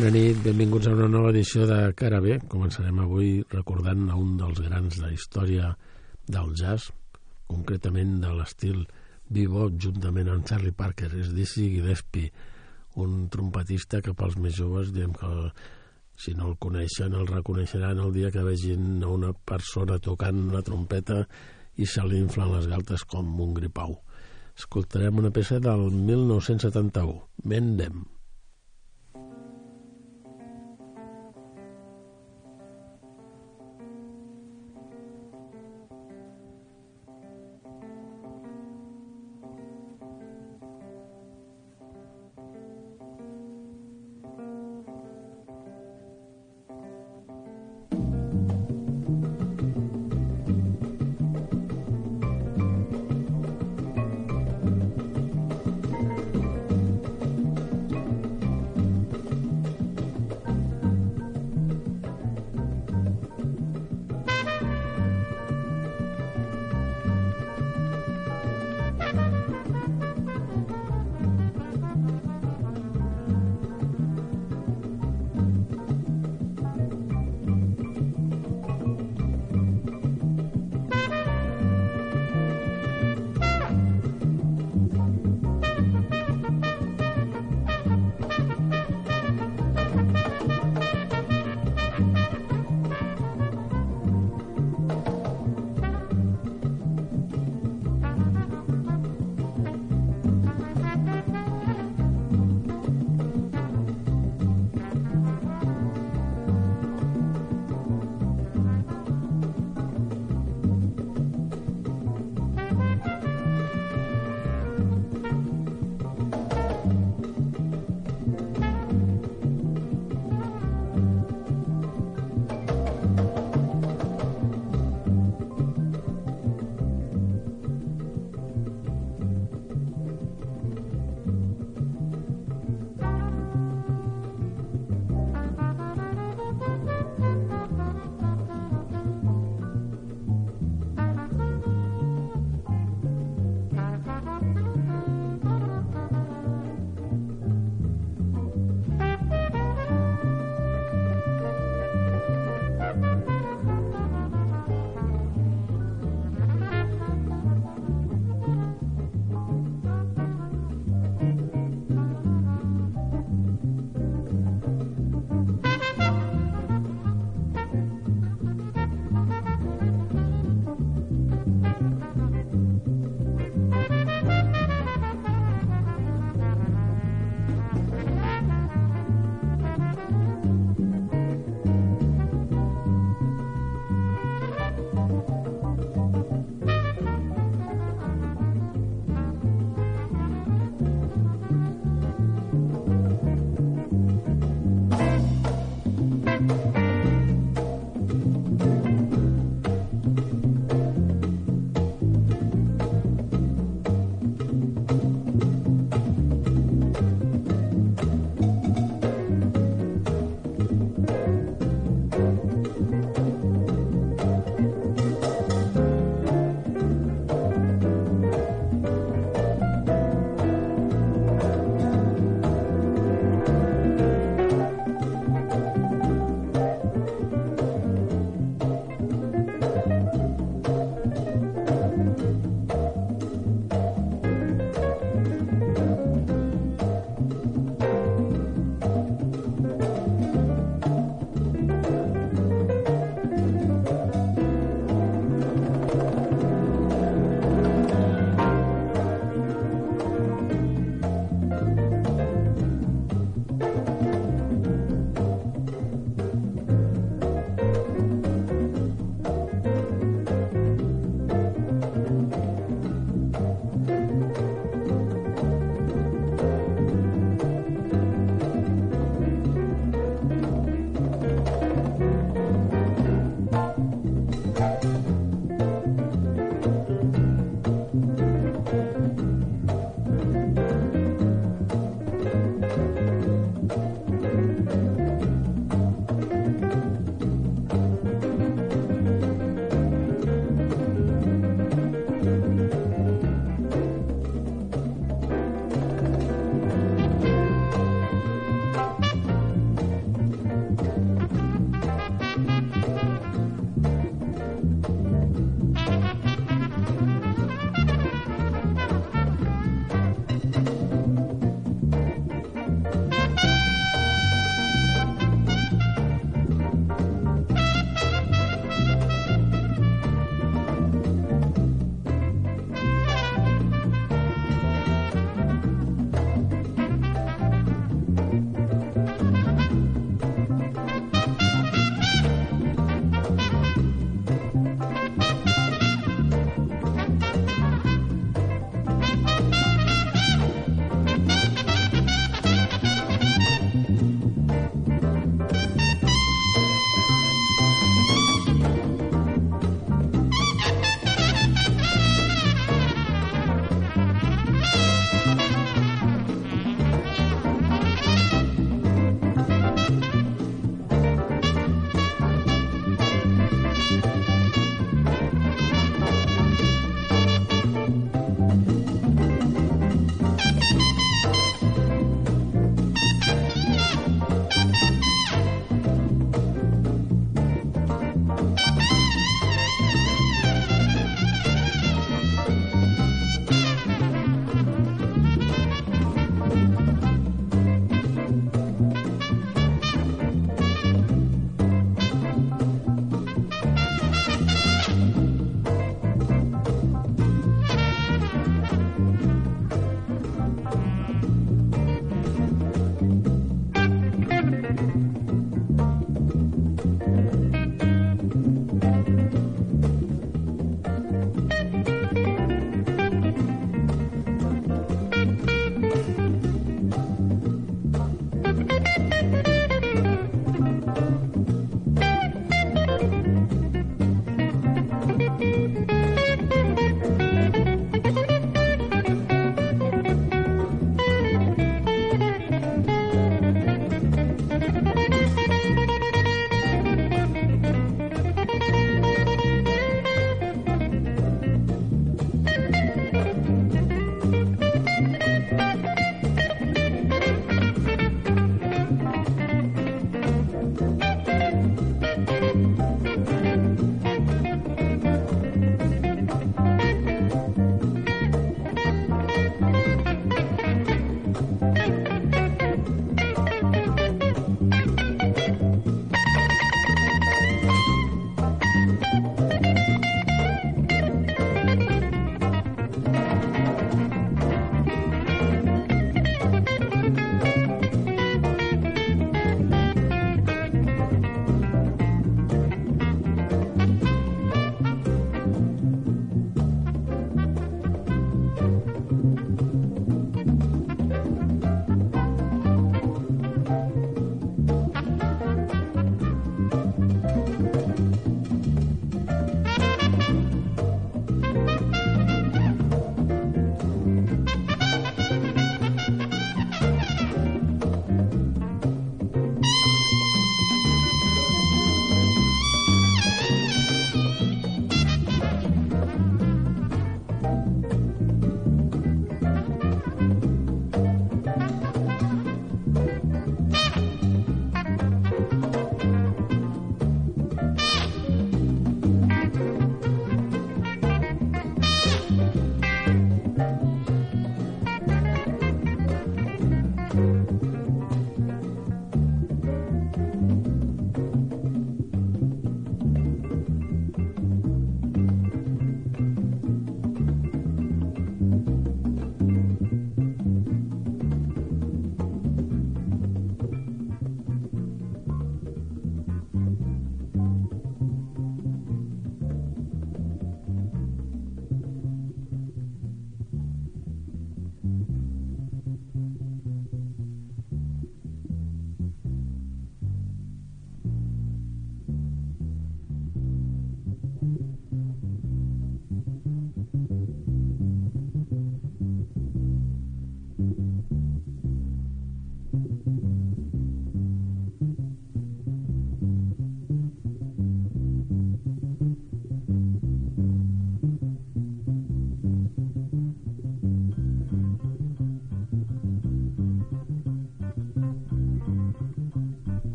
Bona nit, benvinguts a una nova edició de Cara B. Començarem avui recordant a un dels grans de la història del jazz, concretament de l'estil bebop, juntament amb Charlie Parker, és Dizzy Gillespie, un trompetista que pels més joves diem que si no el coneixen el reconeixeran el dia que vegin una persona tocant una trompeta i se li inflen les galtes com un gripau. Escoltarem una peça del 1971, Mendem.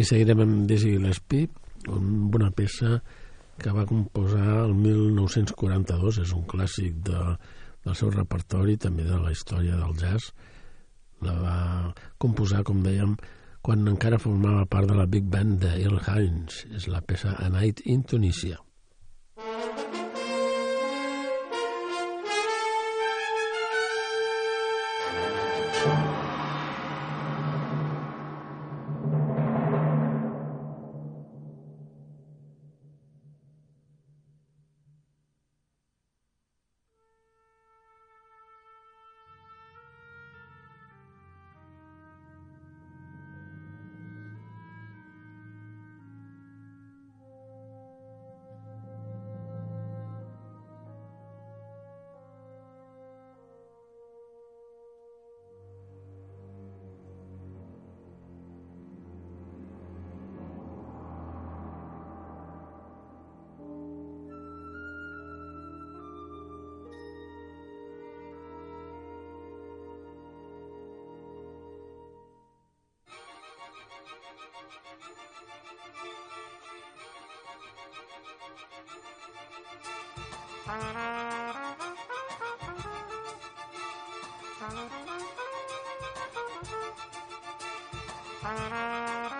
I seguirem amb Dizzy Gillespie, amb una peça que va composar el 1942, és un clàssic de, del seu repertori, també de la història del jazz. La va composar, com dèiem, quan encara formava part de la Big Band de Earl Hines. És la peça A Night in Tunisia. thank you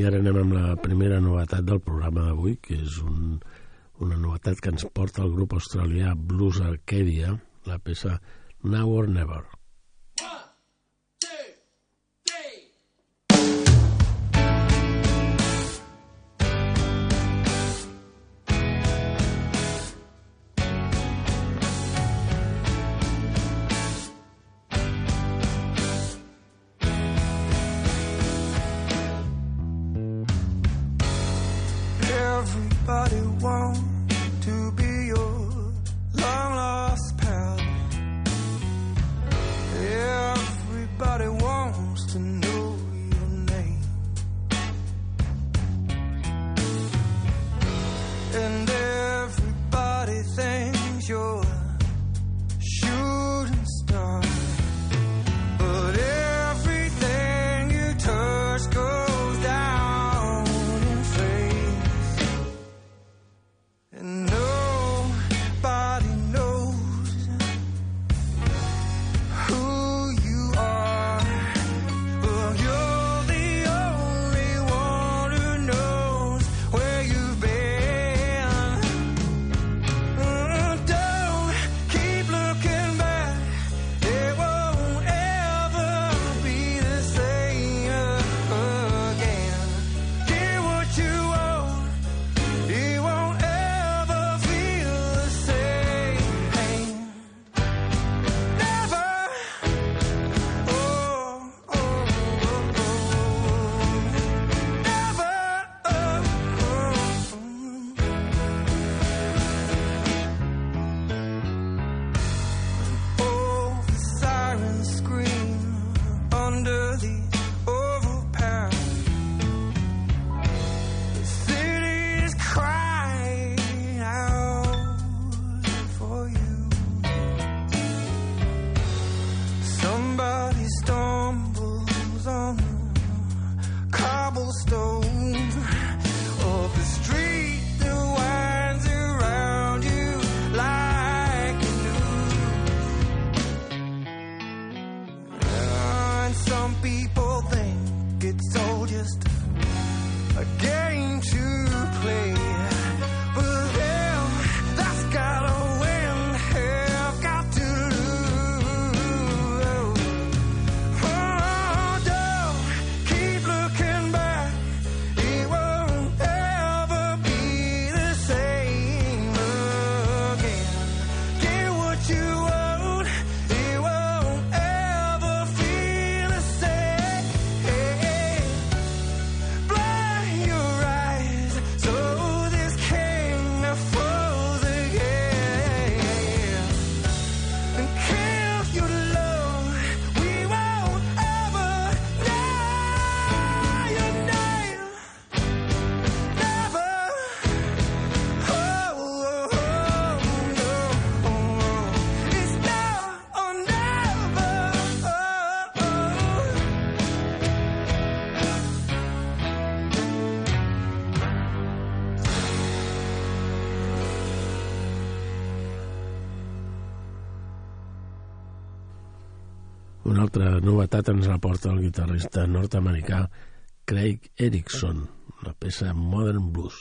I ara anem amb la primera novetat del programa d'avui, que és un, una novetat que ens porta el grup australià Blues Arcadia, la peça Now or Never. Novetat ens aporta el guitarrista nord-americà Craig Erickson, la peça Modern Blues.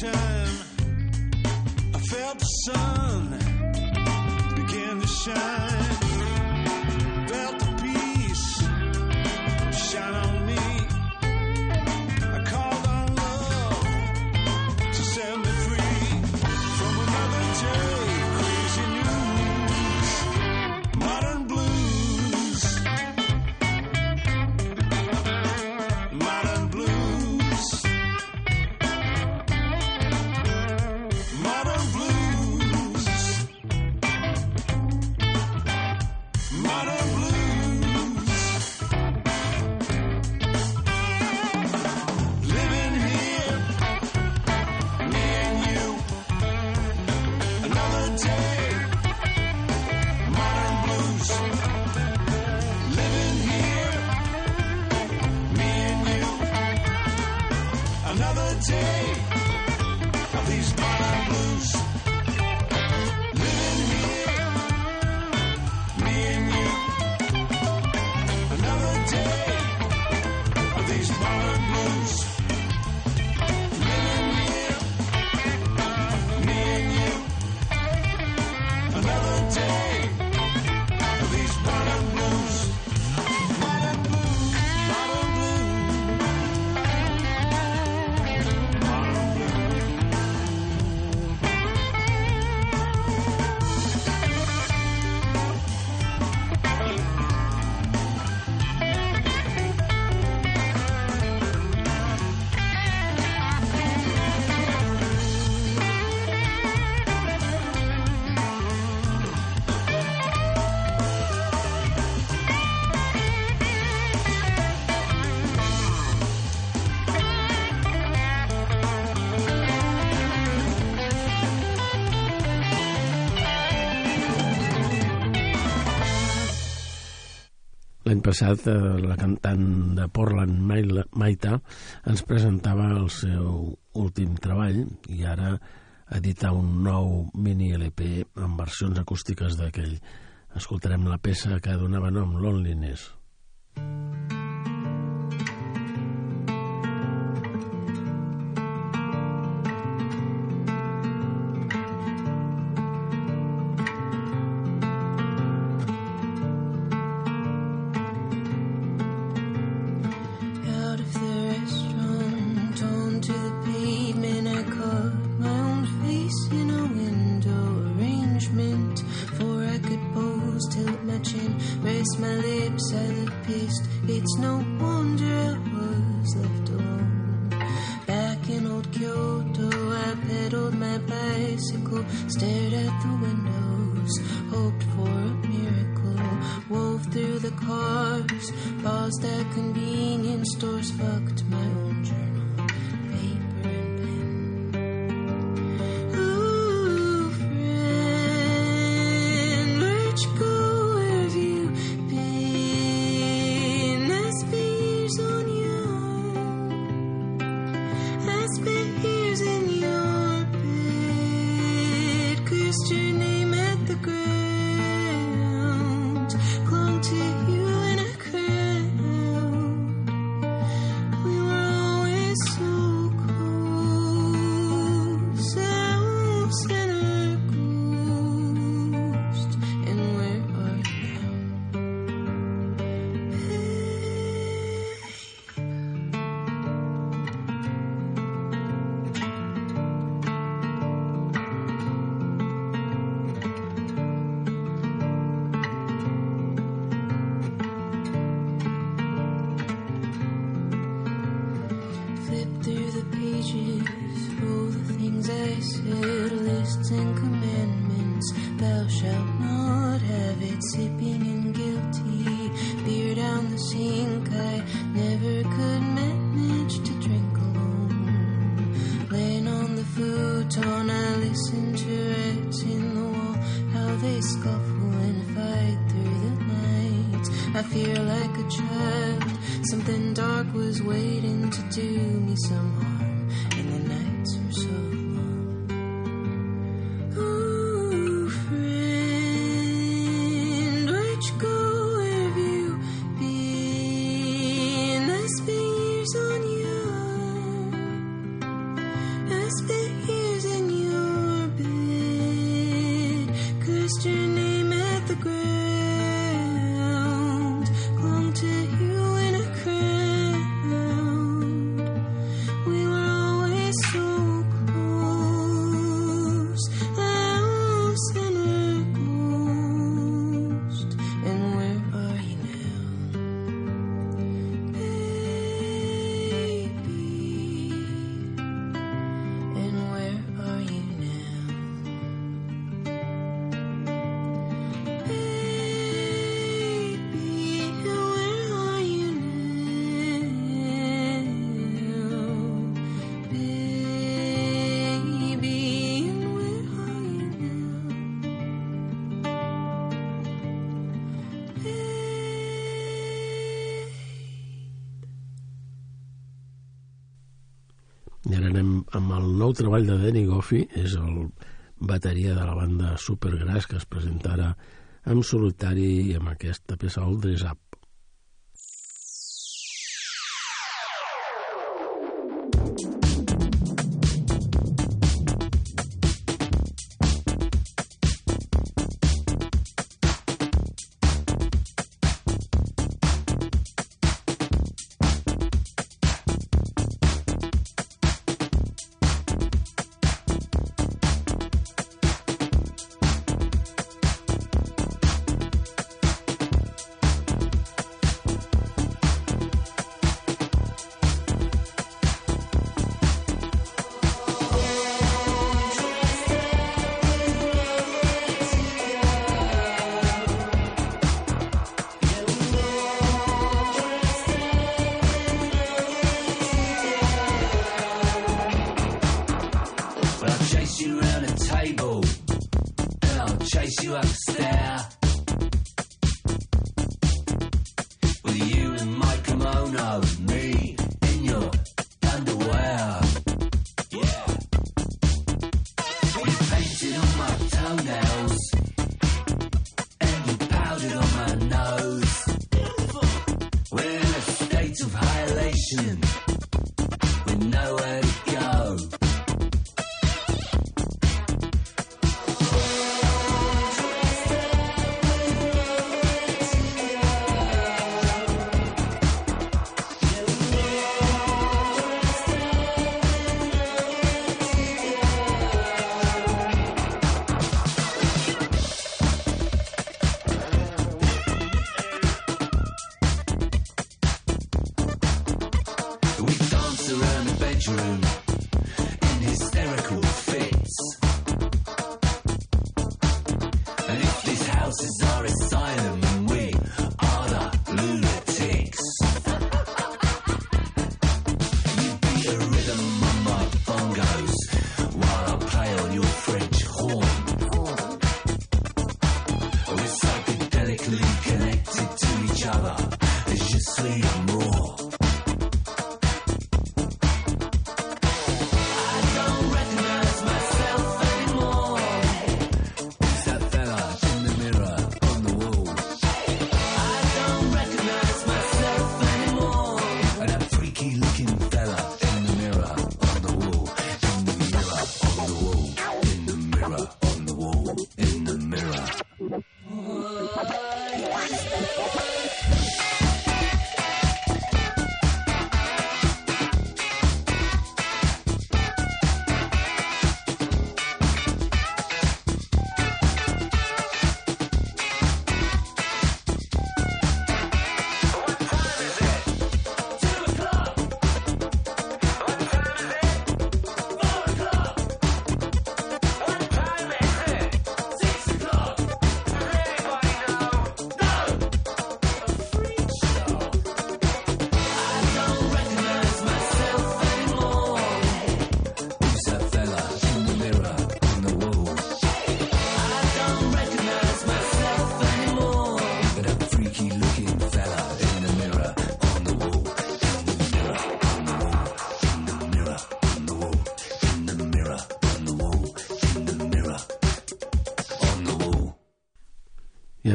time I felt the sun begin to shine. L'any passat eh, la cantant de Portland, Maita, ens presentava el seu últim treball i ara editar un nou mini LP amb versions acústiques d'aquell. Escoltarem la peça que donava nom, Loneliness. Loneliness. Nou treball de Danny Goffey, és el bateria de la banda Supergrass que es presenta ara en solitari amb aquesta peça All Up.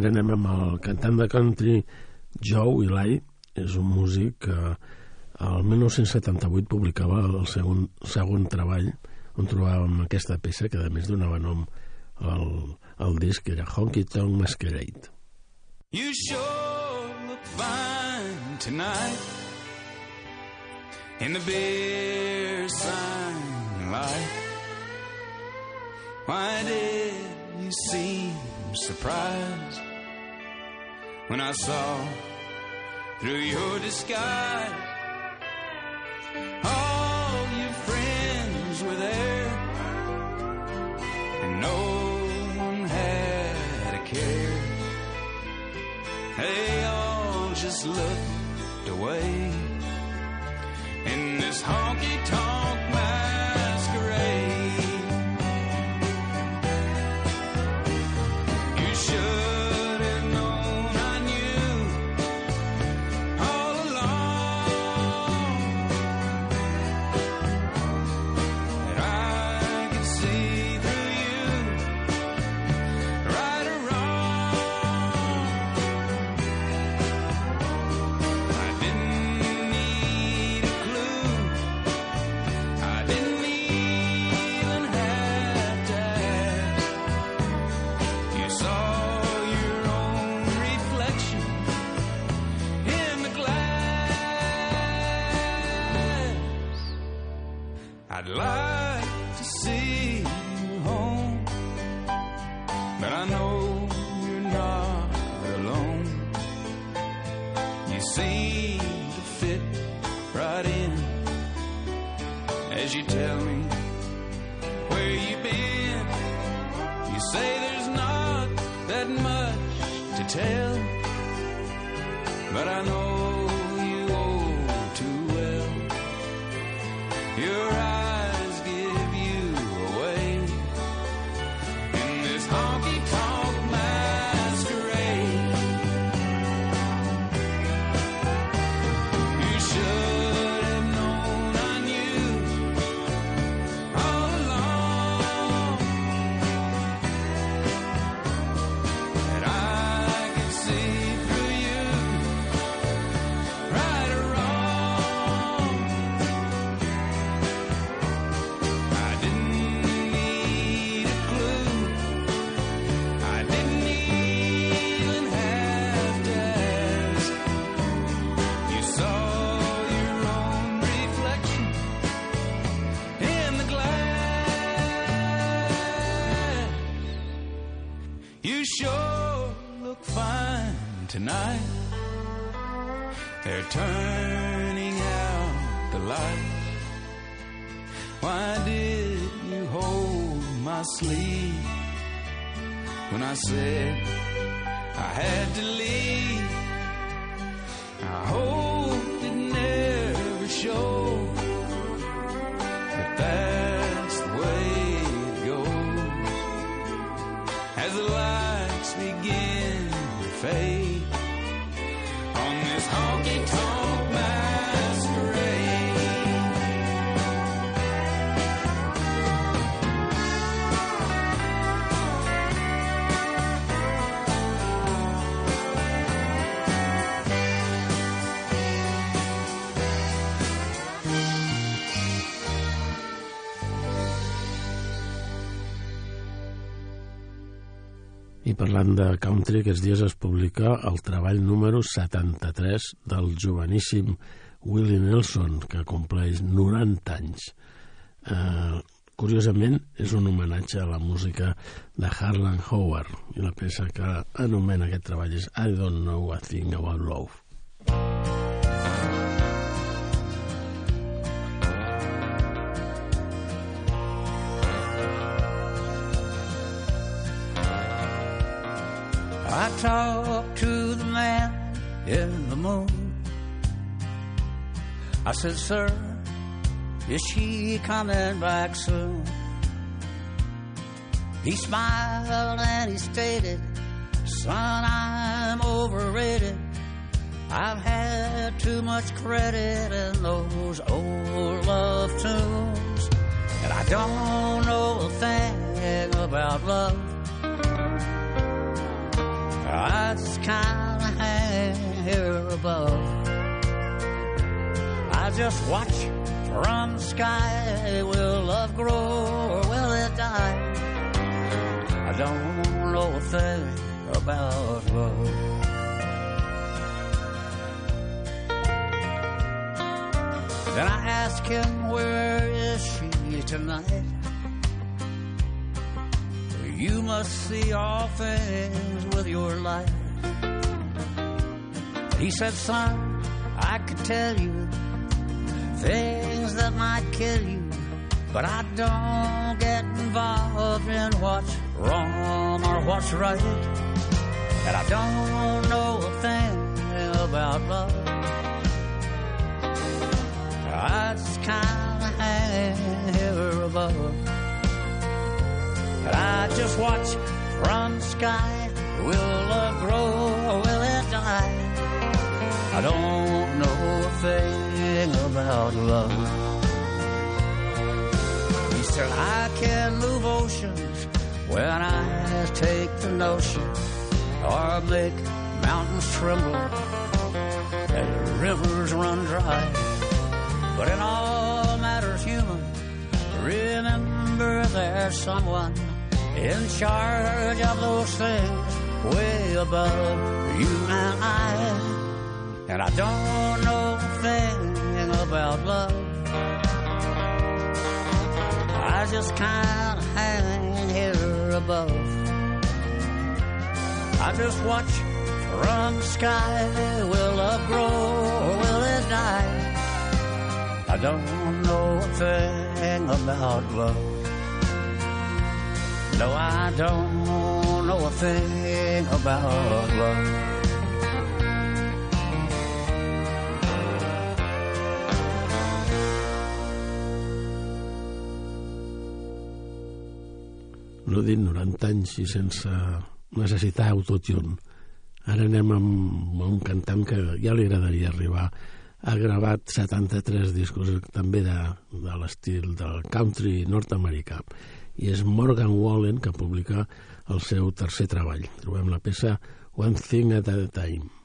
Ara anem amb el cantant de country Joe Eli, és un músic que el 1978 publicava el segon, segon treball on trobàvem aquesta peça que a més donava nom al, al disc que era Honky Tonk Masquerade. You sure look fine tonight in the beer sign light. Why did you seem surprised when I saw through your disguise? All your friends were there, and no one had a care. They all just looked away in this honky tonk They're turning out the lights. Why did you hold my sleeve when I said I had to leave? I hope it never showed parlant de country, aquests dies es publica el treball número 73 del joveníssim Willie Nelson, que compleix 90 anys. Eh, curiosament, és un homenatge a la música de Harlan Howard, i la peça que anomena aquest treball és I Don't Know a Thing About Love. I talked to the man in the moon. I said, Sir, is she coming back soon? He smiled and he stated, Son, I'm overrated. I've had too much credit in those old love tunes. And I don't know a thing about love. Kind of above. I just watch from the sky. Will love grow or will it die? I don't know a thing about love. Then I ask him, where is she tonight? You must see all things with your light. He said, son, I could tell you things that might kill you, but I don't get involved in what's wrong or what's right. And I don't know a thing about love. I just kind of hang here above. But I just watch from the sky. Will love grow or will it die? I don't know a thing about love. He said, I can move oceans when I take the notion or make mountains tremble and rivers run dry. But in all matters human, remember there's someone in charge of those things way above you and I. And I don't know a thing about love. I just can't hang here above. I just watch from the sky. Will love grow or will it die? I don't know a thing about love. No, I don't know a thing. complain about love. no dit 90 anys i sense necessitar autotune. Ara anem amb un cantant que ja li agradaria arribar. Ha gravat 73 discos també de, de l'estil del country nord-americà i és Morgan Wallen que publica el seu tercer treball. Trobem la peça One Thing at a Time.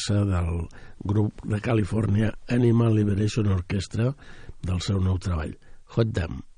peça del grup de Califòrnia Animal Liberation Orchestra del seu nou treball, Hot Damn.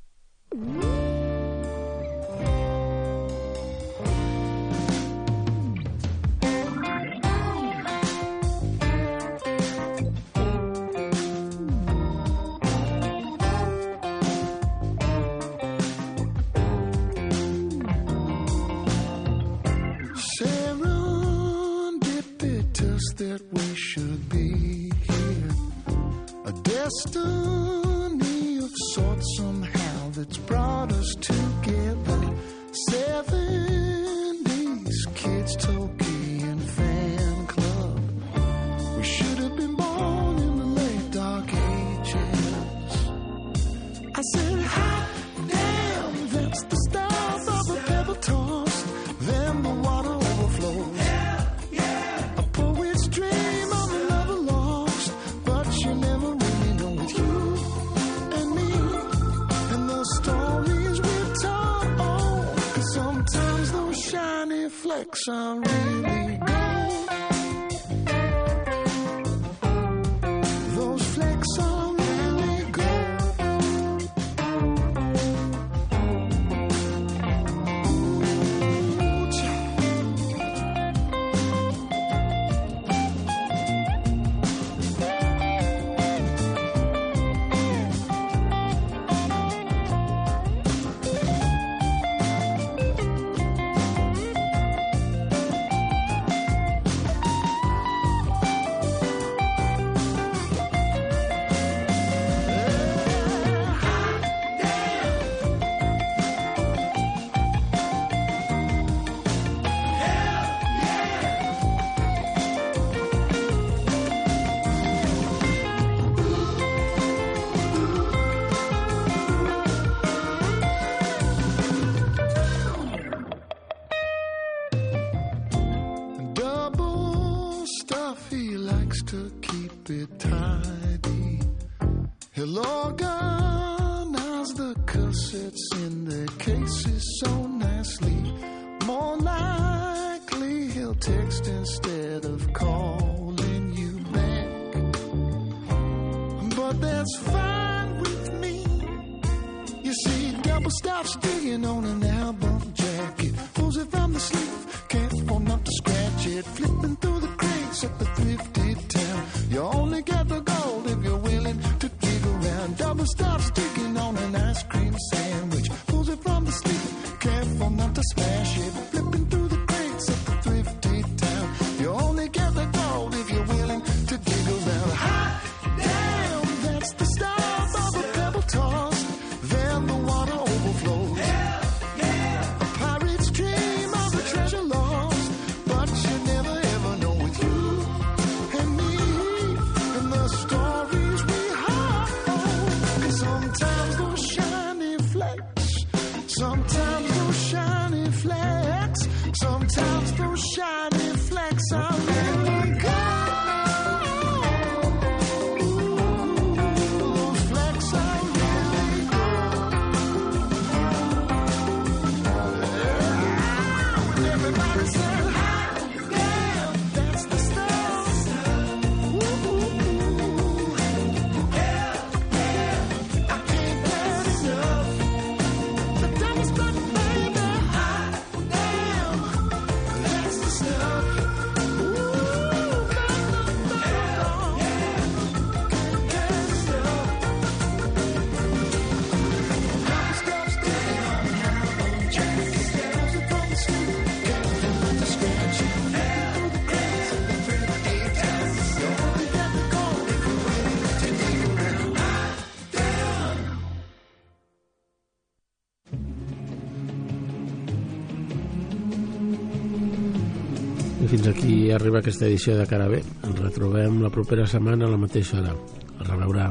ja arriba aquesta edició de Carabé. Ens retrobem la propera setmana a la mateixa hora. A reveure.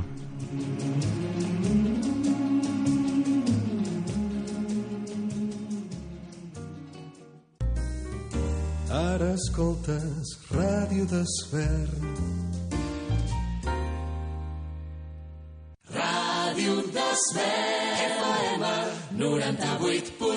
Ara escoltes Ràdio Desvern. Ràdio Desvern. FM 98.